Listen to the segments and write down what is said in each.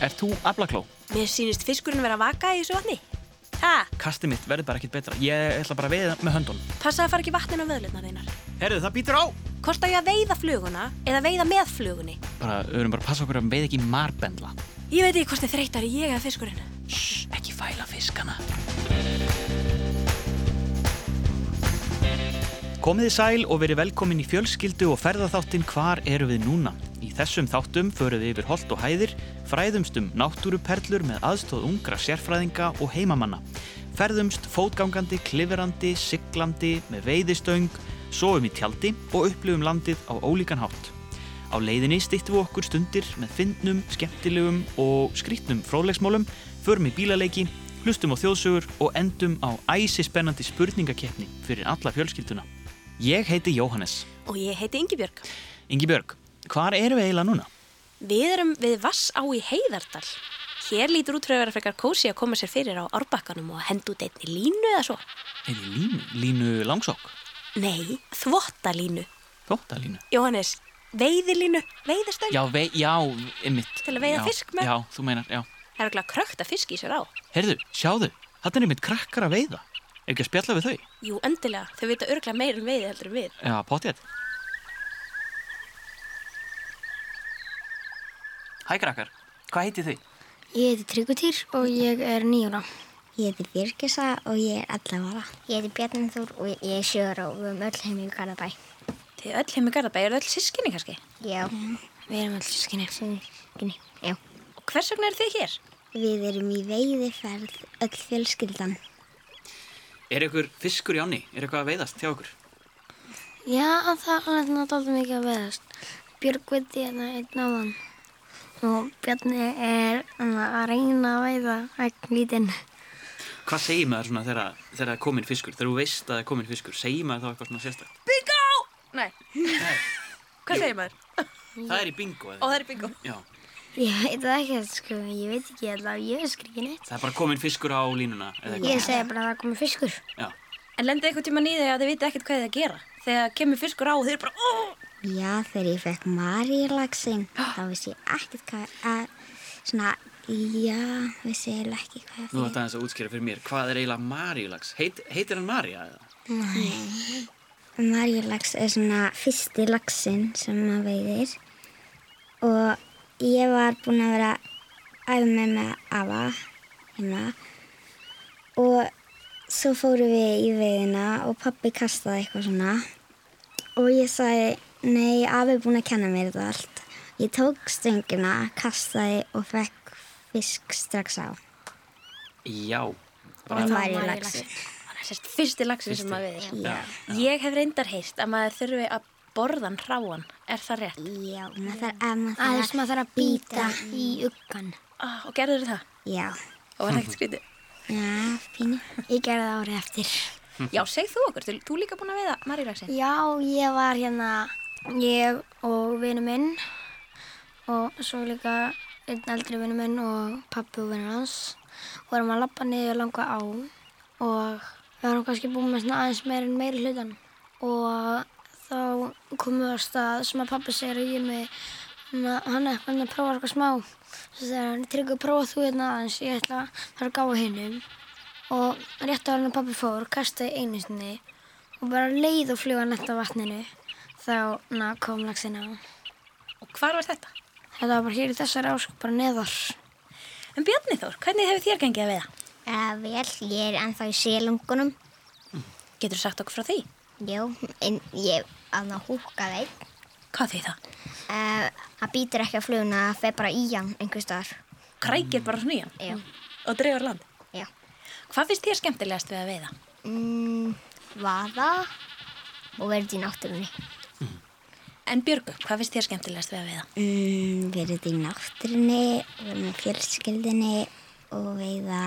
Er þú aflakló? Mér sýnist fiskurinn vera vaka í þessu vatni. Ha, Kastið mitt verður bara ekkit betra. Ég ætla bara að veiða með höndunum. passa að fara ekki vatnin á vöðlutnar þeinar. Herðu, það býtur á! Hvort á ég að veiða fluguna eða veiða með flugunni? Bara, við erum bara að passa okkur að veiða ekki marbendla. Ég veit ekki hvort þið þreytar ég eða fiskurinn. Shh, ekki fæla fiskana. Komiði sæl og verið velkomin í fjölskyldu og ferðaþáttin Hvar eru við núna? Í þessum þáttum förum við yfir holt og hæðir, fræðumst um náttúruperlur með aðstóð ungra sérfræðinga og heimamanna. Ferðumst fótgangandi, klifrandi, siglandi, með veiðistöng, sofum í tjaldi og upplifum landið á ólíkan hátt. Á leiðinni stýttum við okkur stundir með fyndnum, skemmtilegum og skrítnum fróðlegsmálum, förum í bílaleiki, hlustum á þjóðsögur og endum á æsi spennandi spurningakeppni fyrir alla fjölskylduna. Ég heiti Jóhannes. Og ég heiti Ingibjörg. Ingi Björg, hvar erum við eiginlega núna? Við erum við Vassá í Heiðardal. Hér lítur út fyrir að vera frekar kósi að koma sér fyrir á árbakkanum og henda út einni línu eða svo. Ég línu? Línu langsokk? Nei, þvottalínu. Þóttalínu? Jóhannes, veiðilínu, veiðastöng. Já, vei, já, einmitt. Til að veiða Já, fisk með? Já, þú meinar, já. Það er ekki að fiski í sér á. Herðu, sjáðu, þetta er einmitt krakkar að veiða. Er ekki að spjalla við þau? Jú, endilega. Þau vita örglega meir um veiði heldur en við. Já, potið. Hæ krakkar, hvað heiti þið? Ég heiti Tryggutýr og ég er nýjóra. Ég heiti Birgisa og ég er 11 ára. Ég heiti Bjarnþór og ég er 7 ára og við erum öll heim í Garðabæ. Þið öll heim í Garðabæ, eru öll sískinni kannski? Já. Við erum allir sískinni. Sinni, já. Og hvers vegna eru þið hér? Við erum í veiðiferð öll fjölskyldan. Er ykkur fiskur í áni? Er eitthvað að veiðast hjá ykkur? Já, það er alveg náttúrulega mikið að veðast. Björg veitir hérna einn áðan og Bjarni er að reyna að veiða ekki lítinn. Hvað segir maður svona þegar, þegar það er komin fiskur? Þegar þú veist að það er komin fiskur, segir maður þá eitthvað svona sérstætt? Bingo! Nei, Nei, hvað segir maður? það er í bingo Ó, eða? það er bingo. Já, Ég veit það ekki, sko, ég veit ekki allavega, ég veist ekki neitt. það er bara komin fiskur á línuna eða eitthvað. Ég segi bara að það komi fiskur. Já, En lendið eitthvað tíma nýðið að þið viti ekkert hvað þið að gera. Þegar kemur fiskur á og þið er bara, ó! Já, þegar ég fekk marílaxin, þá vissi ég ekkert hvað að, svona, já, vissi ég ekki hvað nú ætti aðeins að útskýra fyrir mér, hvað er eiginlega maríulags? Heit, heitir hann Marja eða? Marílax er svona fyrsti laxin sem maður veiðir og ég var búin að vera að með með afa hérna og svo fórum við í veiðina og pappi kastaði eitthvað svona og ég sagði nei, afi er búin að kenna mér þetta allt. Ég tók stöngina, kastaði og fekk fisk strax á. Já, Og bara, marílaxin. Þannig að sérst fyrsti laxin sem maður veiðir. Já. Ég hef reyndar heist að maður þurfi að borðan hráan. Er það rétt? Já, maður þarf að maður Aðeins þarf maður þarf að býta í uggan. Ah, og gerður það? Já, Og var það ekkert skrítið? já, pínu. Ég gerði það árið eftir. Já, segð þú okkur. Þú, þú líka búin að veiða marílaxin? Já, ég var hérna, ég og vinnu minn og svo líka einn eldri vinnu minn og pappi og vinnu hans. Vorum að lappa niður langa á og við varum kannski búin með svona aðeins meir en meiri hlutan. Og þá komum við á stað sem að pappi segir að ég er með hann er hann er að prófa eitthvað smá. Svo þegar hann tryggur að prófa þú hérna aðeins, ég ætla að fara að gáða hinnum. Og rétt á hann að pappi fór, kastaði einu sinni og bara leið og fluga nætt á vatninu þá na, kom laxinn á. Og hvar var þetta? Þetta var bara hér í þessari ásk, bara neðar. En Bjarni Þór, hvernig hefur þér gengið að veiða? Uh, vel, ég er ennþá í selungunum. Getur þú sagt okkur frá því? Jú, en ég að það húka þeim. Hvað því það? Uh, það býtur ekki á fluguna, það fer bara í hann einhver staðar. Krækir bara svona í hann? Já. Og dregur land? Já. Hvað finnst þér skemmtilegast við að veiða? Mm, vaða og verður í náttúrunni. En Björgu, hvað finnst þér skemmtilegast við að veiða? Mm, verður í náttúrunni, verður með fjölskyldinni og veiða,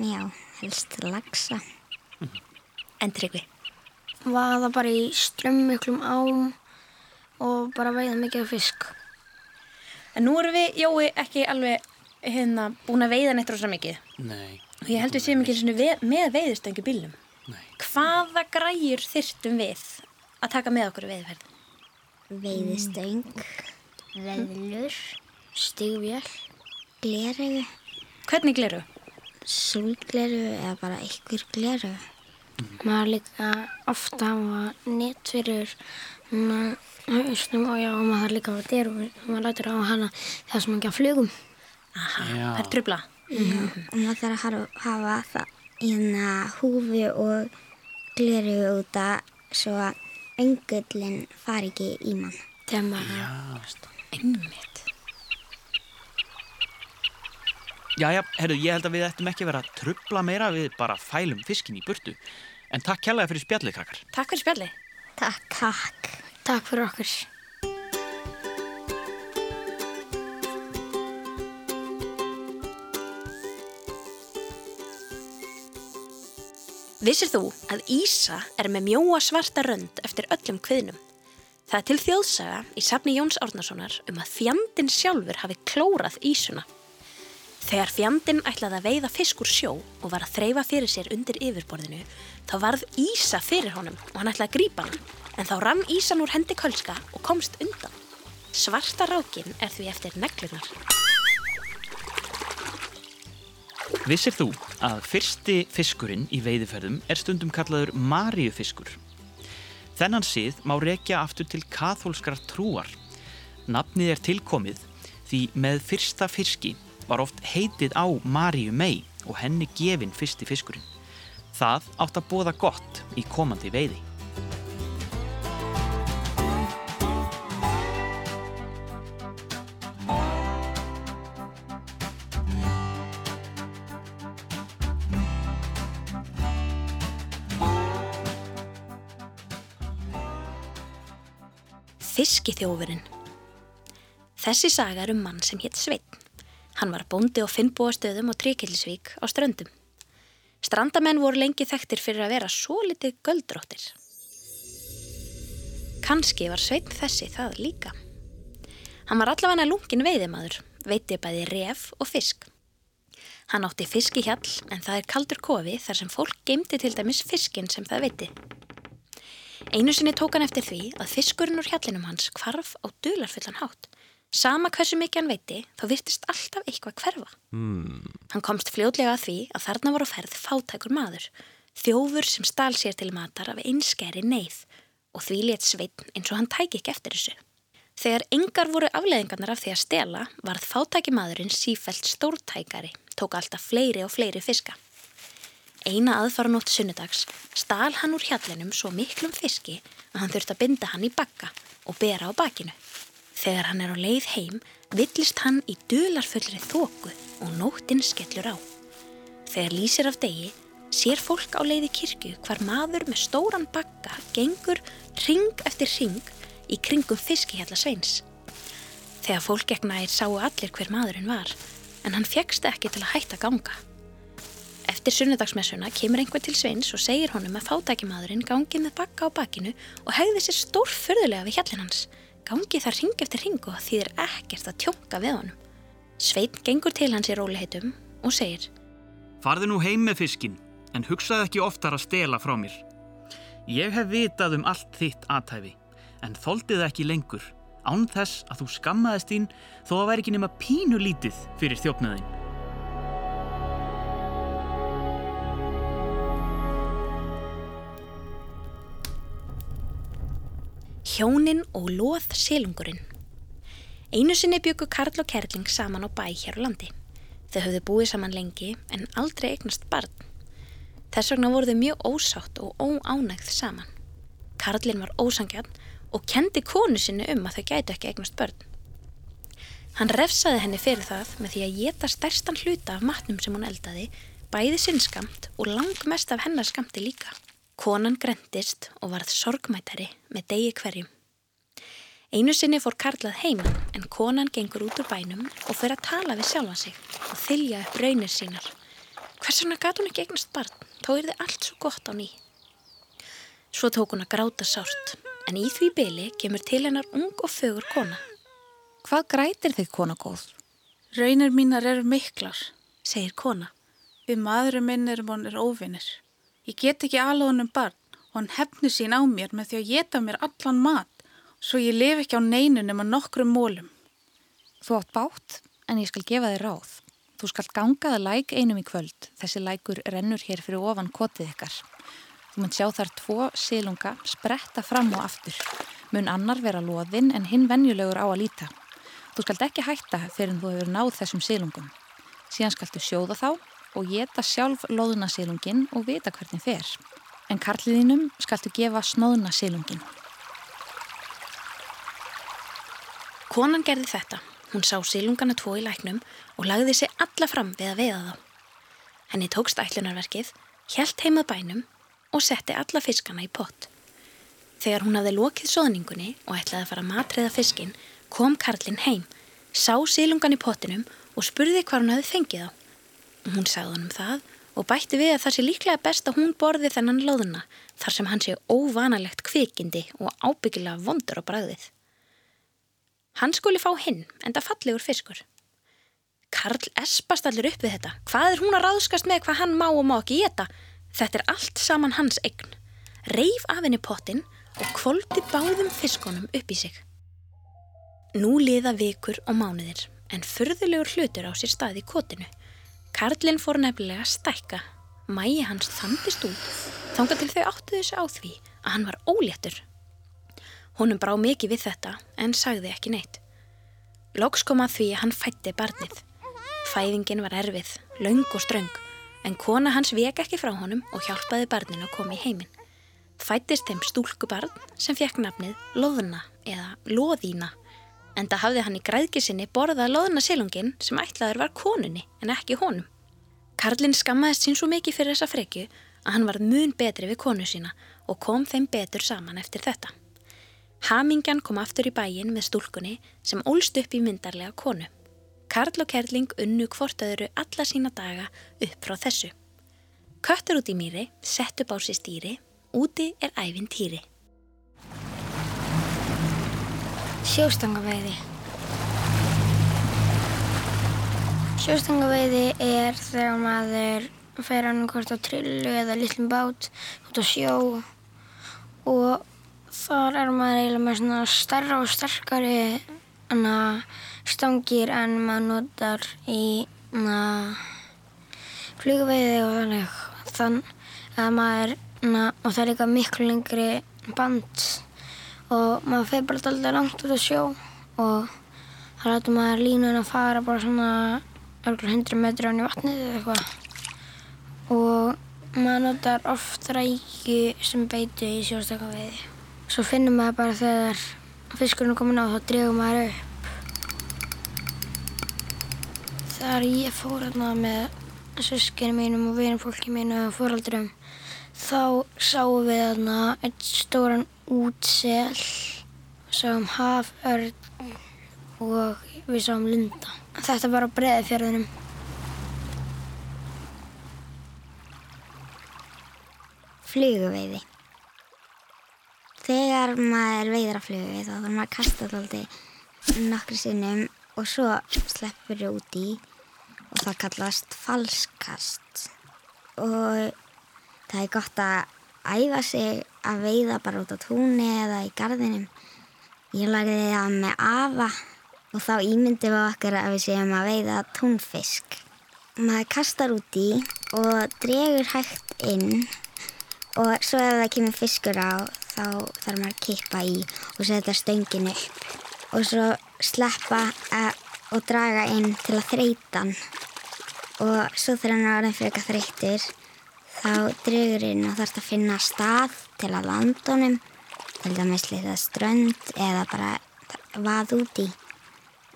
já, helst laxa. En Tryggvi? Vaða bara í strömmiklum ám og bara veiða mikið af fisk. En nú erum við, Jói, ekki alveg hérna búin að veiða neitt rosa mikið. nei, Og ég held við séum ekki einu sinni ve- með veiðistöngu bílnum. nei. Hvaða græjur þyrftum við að taka með okkur í veiðferð? Veiðistöng, veðlur, Stigvél, gleregu, Hvernig gleru? sólgleru eða bara einhver gleru. Maður líka ofta hafa net fyrir svona haustum og já, maður þarf líka að hafa dyr og maður lætur á hana það sem ekki að flugum. Aha, Já. það er trubla. Og maður þarf að hafa- hafa það hérna húfi og gleru út að svo að öngullin fari ekki í mann. Þegar maður Einmitt. Jæja, herru, ég held að við ættum ekki að vera að trubla meira við bara fælum fiskin í burtu. En takk kjærlega fyrir spjallið, krakkar. Takk fyrir spjalli. Takk, takk. Takk fyrir okkur. Vissir þú að Ísa er með mjóa svarta rönd eftir öllum kviðnum? Það er til þjóðsaga í safni Jóns Árnasonar um að fjandinn sjálfur hafi klórað Ísuna. Þegar fjandinn ætlaði að veiða fisk úr sjó og var að þreyfa fyrir sér undir yfirborðinu, þá varð Ísa fyrir honum og hann ætlaði að grípa hann, en þá rann Ísan úr hendi kölska og komst undan. Svarta rákin er því eftir neglunar. Vissir þú að fyrsti fiskurinn í veiðiferðum er stundum kallaður Maríufiskur? Þennan sið má rekja aftur til kathólskrar trúar. Nafnið er tilkomið því með fyrsta fiski var oft heitið á Maríu mei og henni gefin fyrsti fiskurinn. Það átt að bóða gott í komandi veiði. Fiskiþjófurinn Þessi saga er um mann sem hétt Sveinn. Hann var bóndi og finnbúastöðum og tríkilsvík á ströndum. Strandamenn voru lengi þekktir fyrir að vera svo litið göldróttir. Kanski var Sveinn þessi það líka. Hann var allavega lungin veiðimaður, veiti bæði ref og fisk. Hann átti fiskihjall en það er kaldur kofi þar sem fólk geymdi til dæmis fiskinn sem það veiti. Einu sinni tók hann eftir því að fiskurinn úr hjallinum hans hvarf á dularfullan hátt. Sama hversu mikið hann veiti, þá virtist alltaf eitthvað hverfa. Mm. Hann komst fljótlega að því að þarna var á ferð fátækur maður, þjófur sem stál sér til matar af einskæri neyð og því létt sveitn eins og hann tæki ekki eftir þessu. Þegar engar voru afleðingarnar af því að stela, varð fátæki maðurinn sífælt stórtækari, tók alltaf fleiri og fleiri fiska. Eina aðfaranótt sunnudags stal hann úr hjallinum svo miklum fiski að hann þurfti að binda hann í bakka og bera á bakinu. Þegar hann er á leið heim, villist hann í dularfullri þóku og nóttinn skellur á. Þegar lýsir af degi, sér fólk á leiði kirkju hvar maður með stóran bakka gengur ring eftir ring í kringum fiskihjalla sveins. Þegar fólk nær sáu allir hver maðurinn var, en hann fegst ekki til að hætta ganga. Eftir sunnudagsmessuna kemur einhver til Sveins og segir honum að fátækimaðurinn gangi með bakka á bakinu og hegði sér stórfurðulega við hjallin hans. Gangi þar ring eftir ring og þýðir ekkert að tjóka við honum. Svein gengur til hans í róliheitum og segir Farðu nú heim með fiskin, en hugsaðu ekki oftar að stela frá mér. Ég hef vitað um allt þitt aðtæfi, en þóldið ekki lengur, án þess að þú skammaðist þín þó að væri ekki nema pínu lítið fyrir þjófnaðin. Hjónin og loð silungurinn. Einu sinni byggu Karl og Kerling saman á bæ hér á landi. Þau höfðu búið saman lengi en aldrei eignast barn. Þess vegna voru þau mjög ósátt og óánægð saman. Karlinn var ósangjarn og kendi konu sinni um að þau gætu ekki eignast börn. Hann refsaði henni fyrir það með því að geta stærstan hluta af matnum sem hún eldaði, bæði sinnskamt og langmest af hennar skamti líka. Konan grendist og varð sorgmætari með degi hverjum. Einu sinni fór Karlað heima en konan gengur út úr bænum og fyrir að tala við sjálfa sig og þylja upp raunir sínar. Hvers vegna gat hún ekki eignast barn? Þá er þið allt svo gott á ný. Svo tók hún að gráta sárt en í því byli kemur til hennar ung og fögur kona, Hvað grætir þig, kona góð? Raunir mínar eru miklar. segir kona. Við maðurum minn erum honir óvinnir. Ég get ekki alveg honum barn og hann hefnir sín á mér með því að geta mér allan mat svo ég lif ekki á neinu nema nokkrum mólum. Þú átt bát, en ég skal gefa þið ráð. Þú skal gangaða læk einum í kvöld. Þessi lækur rennur hér fyrir ofan kotið ykkar. Þú munt sjá þar tvo sílunga spretta fram og aftur. Mun annar vera loðinn en hinn venjulegur á að líta. Þú skalt ekki hætta fyrir en þú hefur náð þessum sílungum. Síðan skaltu sjóða þá og geta sjálf loðuna sílungin og vita hvernig fer. En karliðinum skaltu gefa snóðna sílungin. Konan gerði þetta. Hún sá sílungana tvo í læknum og lagði sig alla fram við að veiða þá. Henni tókst ætlunarverkið, hjælt heimað bænum og setti alla fiskana í pott. Þegar hún hafði lokið soðningunni og ætlaði að fara að matriða fiskin, kom Karlinn heim, sá sílungan í pottinum og spurði hvað hún hafði fengið á. Hún sagði hann um það og bætti við að það sé líklega best að hún borði þennan loðuna þar sem hann sé óvanalegt kvikindi og ábyggilega vondur á bræðið. Hann skuli fá hinn, en það fallegur fiskur. Karl espast allur upp við þetta. Hvað er hún að ráðskast með hvað hann má og má ekki geta? Þetta er allt saman hans eign. Reif af henni pottin og kvoldi báðum fiskonum upp í sig. Nú liða vikur og mánuðir, en fyrðulegur hlutur á sér stað í kotinu. Karlinn fór nefnilega að stækka. Mægi hans þandist út, þánga til þau áttu þessu á því að hann var óléttur. Honum brá mikið við þetta, en sagði ekki neitt. Lóks kom að því að hann fætti barnið. Fæðingin var erfið, laung og ströng, en kona hans vek ekki frá honum og hjálpaði barninu að koma í heiminn. Fættist þeim stúlkubarn sem fekk nafnið Lóðna eða Lóðína, en það hafði hann í græðkisinni borðað Lóðna silungin sem ætlaður var konunni en ekki honum. Karlinn skammaðist sín svo mikið fyrir þessa frekju að hann var mun betri við konu sína og kom þeim betur saman eftir þetta. Hamingjan kom aftur í bæin með stúlkunni sem ólst upp í myndarlega konu. Karl og Kerling unnu hvort öðru alla sína daga upp frá þessu. Köttur út í mýri, sett upp á sér stýri, úti er æfinn týri. Sjóstangaveiði. Sjóstangaveiði er þegar maður fer hann hvort á trillu eða litlum bát út á sjó og þar er maður eiginlega með svona starra og sterkari anna, stangir en maður notar í flugveiði og þannig. Þann að maður anna, og það er líka miklu lengri band og maður fer bara alltaf langt út á sjó og þá lætur maður línun að fara bara svona örgulega 100 metri án í vatnið eða eitthvað. Og maður notar oft rækju sem beitu í sjóstakaveiði svo finnum maður bara þegar fiskurinn er komin á þá dregum maður upp. Þegar ég fór hérna með söskinu mínum og vinum fólki mínu og fóraldurum þá sáum við hérna eitt stóran útsel sáum haförn og við sáum lunda þetta var á breðifjörðunum Fluguveiði. Þegar maður veiðar að fluguveiði þá þarf maður að kasta þáldi nokkru sinnum og svo sleppur þau út í og það kallast falskast. Og það er gott að æfa sig að veiða bara út á túnni eða í gardinum. Ég lagði það með afa og þá ímyndum við okkur að við séum að veiða túnfisk. Maður kastar út í og dregur hægt inn og svo ef það kemur fiskur á þá þarf maður að kippa í og setja stöngin upp og svo sleppa að, og draga inn til að þreita hann og svo þegar hann er orðin fyrir eitthvað þreytir þá dregur inn og þarf að finna stað til að landa honum til dæmis litað strönd eða bara vað út í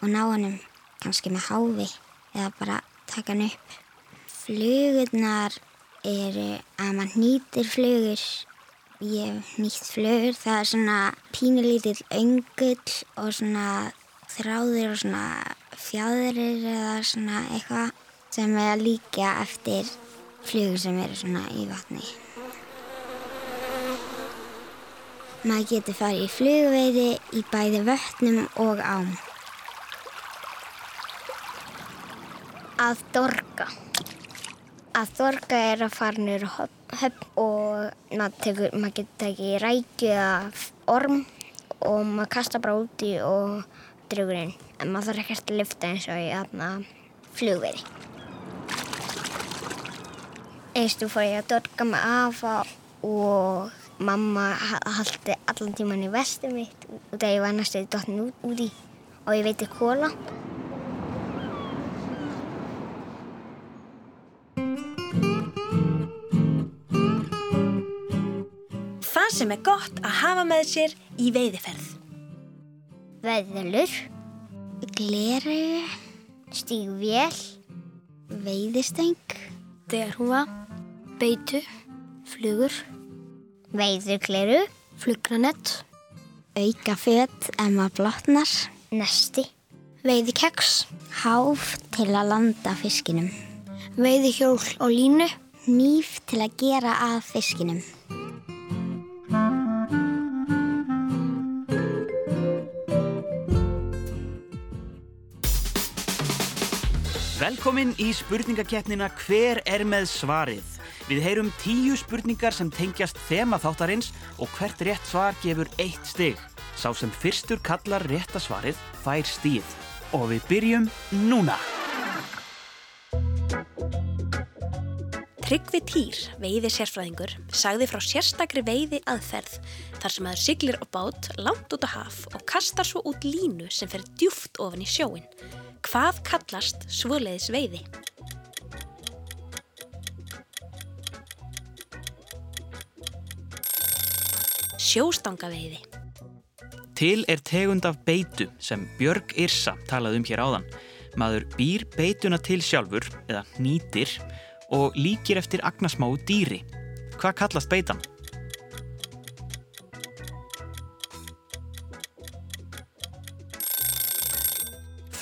og ná honum kannski með háfi eða bara taka hann upp. Flugurnar eru að maður nýtir flugur ég hef nýtt flugur það er svona pínulítill öngull og svona þráðir og svona fjæðurir eða svona eitthvað sem er að líka eftir flugur sem eru svona í vatni maður getur farið í flugveiði í bæði vötnum og ám að dorga. Að þorga er að fara nýra höfn og tekur, maður getur tekið rækju eða orm og maður kastar bara úti og drugurinn en maður þarf ekkert að lyfta eins og í þarna flugveri. Einstu fór ég að dorga með afa og mamma haldi allan tíman í vestum mitt og þegar ég var næstu dottin út, út í og ég veitir kóla. Það sem er gott að hafa með sér í veiðiferð. Veðlur, Gleri, stígvél, veiðistöng, derhúa, beitu, flugur, veiðurkleru, flugranett, auka föt ef maður blotnar, nesti, veiðikeks, háf til að landa fiskinum, veiðihjól og línu, nýf til að gera að fiskinum. Velkomin í spurningakeppnina Hver er með svarið? Við heyrum tíu spurningar sem tengjast þema þáttarins og hvert rétt svar gefur eitt stig. Sá sem fyrstur kallar rétta svarið fær stíð. Og við byrjum núna. Tryggvi Týr, veiði sérfræðingur, sagði frá sérstakri veiði aðferð þar sem aður siglir á bát langt út á haf og kastar svo út línu sem fer djúft ofan í sjóin. Hvað kallast svoleiðis veiði? Sjóstangaveiði. Til er tegund af beitu sem Björg Yrsa talaði um hér áðan. Maður býr beituna til sjálfur eða nýtir og líkir eftir agnarsmáu dýri. Hvað kallast beitan?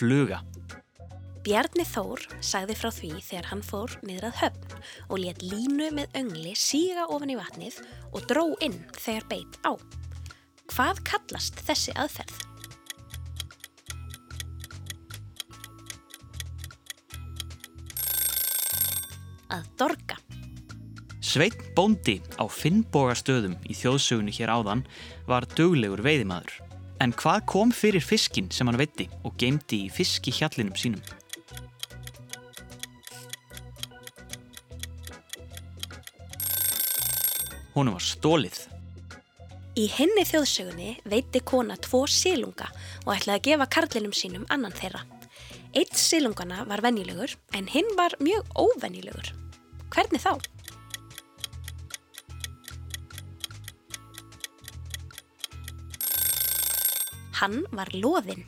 Fluga. Bjarni Þór sagði frá því þegar hann fór niður að höfn og let línu með öngli síga ofan í vatnið og dró inn þegar beit á. Hvað kallast þessi aðferð? Að dorga. Sveinn Bóndi á Finnbogastöðum í þjóðsögunni hér áðan var duglegur veiðimaður. En hvað kom fyrir fiskin sem hann veitti og geymdi í fiskihjallinum sínum? Honum var stólið. Í henni þjóðsögunni veitti kona tvo sílunga og ætlaði að gefa karlinum sínum annan þeirra. Eitt sílungana var venjulegur en hinn var mjög óvenjulegur. Hvernig þá? Hann var loðinn.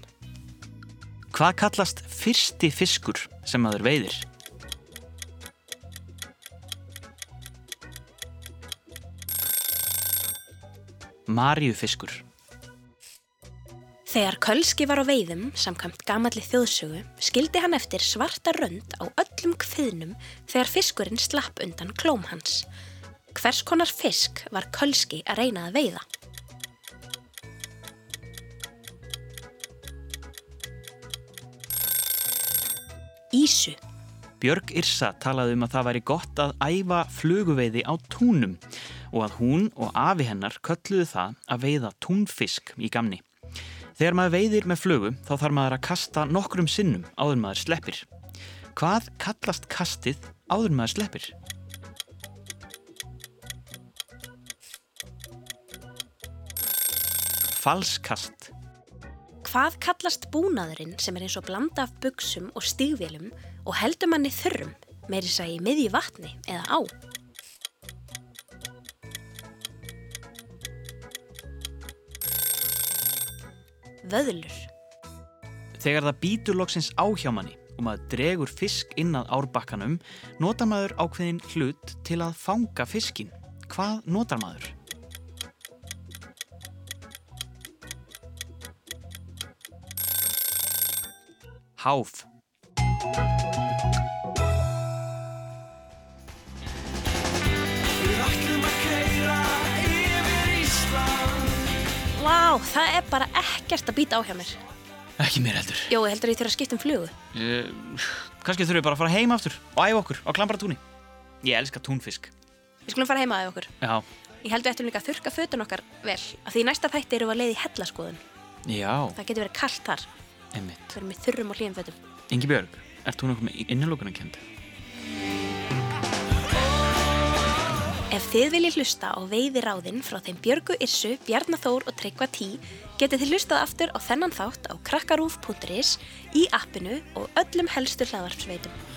Hvað kallast fyrsti fiskur sem maður veiðir? Marjufiskur. Þegar Kölski var á veiðum, samkvæmt gamalli þjóðsögu, skildi hann eftir svarta rönd á öllum kviðnum þegar fiskurinn slapp undan klóm hans. Hvers konar fisk var Kölski að reyna að veiða? Ísu. Björg Yrsa talaði um að það væri gott að æfa fluguveiði á túnum og að hún og afi hennar kölluðu það að veiða túnfisk í gamni. Þegar maður veiðir með flugu þá þarf maður að kasta nokkrum sinnum áður maður sleppir. Hvað kallast kastið áður maður sleppir? Falskast. Hvað kallast búnaðurinn sem er eins og blanda af buksum og stígvélum og heldur manni þurrum, meiri sæ í miðju vatni eða á? Vöðlur. Þegar það býtur loksins á hjá manni og maður dregur fisk inn að árbakkanum, notar maður ákveðin hlut til að fanga fiskin. Hvað notar maður? Háf. Það er bara ekkert að býta á hjá mér. Ekki mér heldur. Jó, ég heldur ég þurfa að skipta um flugu. Uh, Kanski þurfum við bara að fara heim aftur og æfa okkur á klambaratúni. Ég elska túnfisk. Við skulum fara heima að okkur. Já. Ég heldur eftir líka að þurka fötun okkar vel, af því næsta þætti eru við að leiði hellaskoðun. Já. Það getur verið kallt þar. Einmitt. Við erum í þurrum og hlýjum fötum. Ingi Björg, ert þú nokkuð með innilókunarkend? Ef þið viljið hlusta á veiði ráðinn frá þeim Björgu Irsu, Bjarnathór og Tryggva Tí, getið þið hlustað aftur á þennan þátt á krakkarúf.is, í appinu og öllum helstu hlaðvarpsveitum.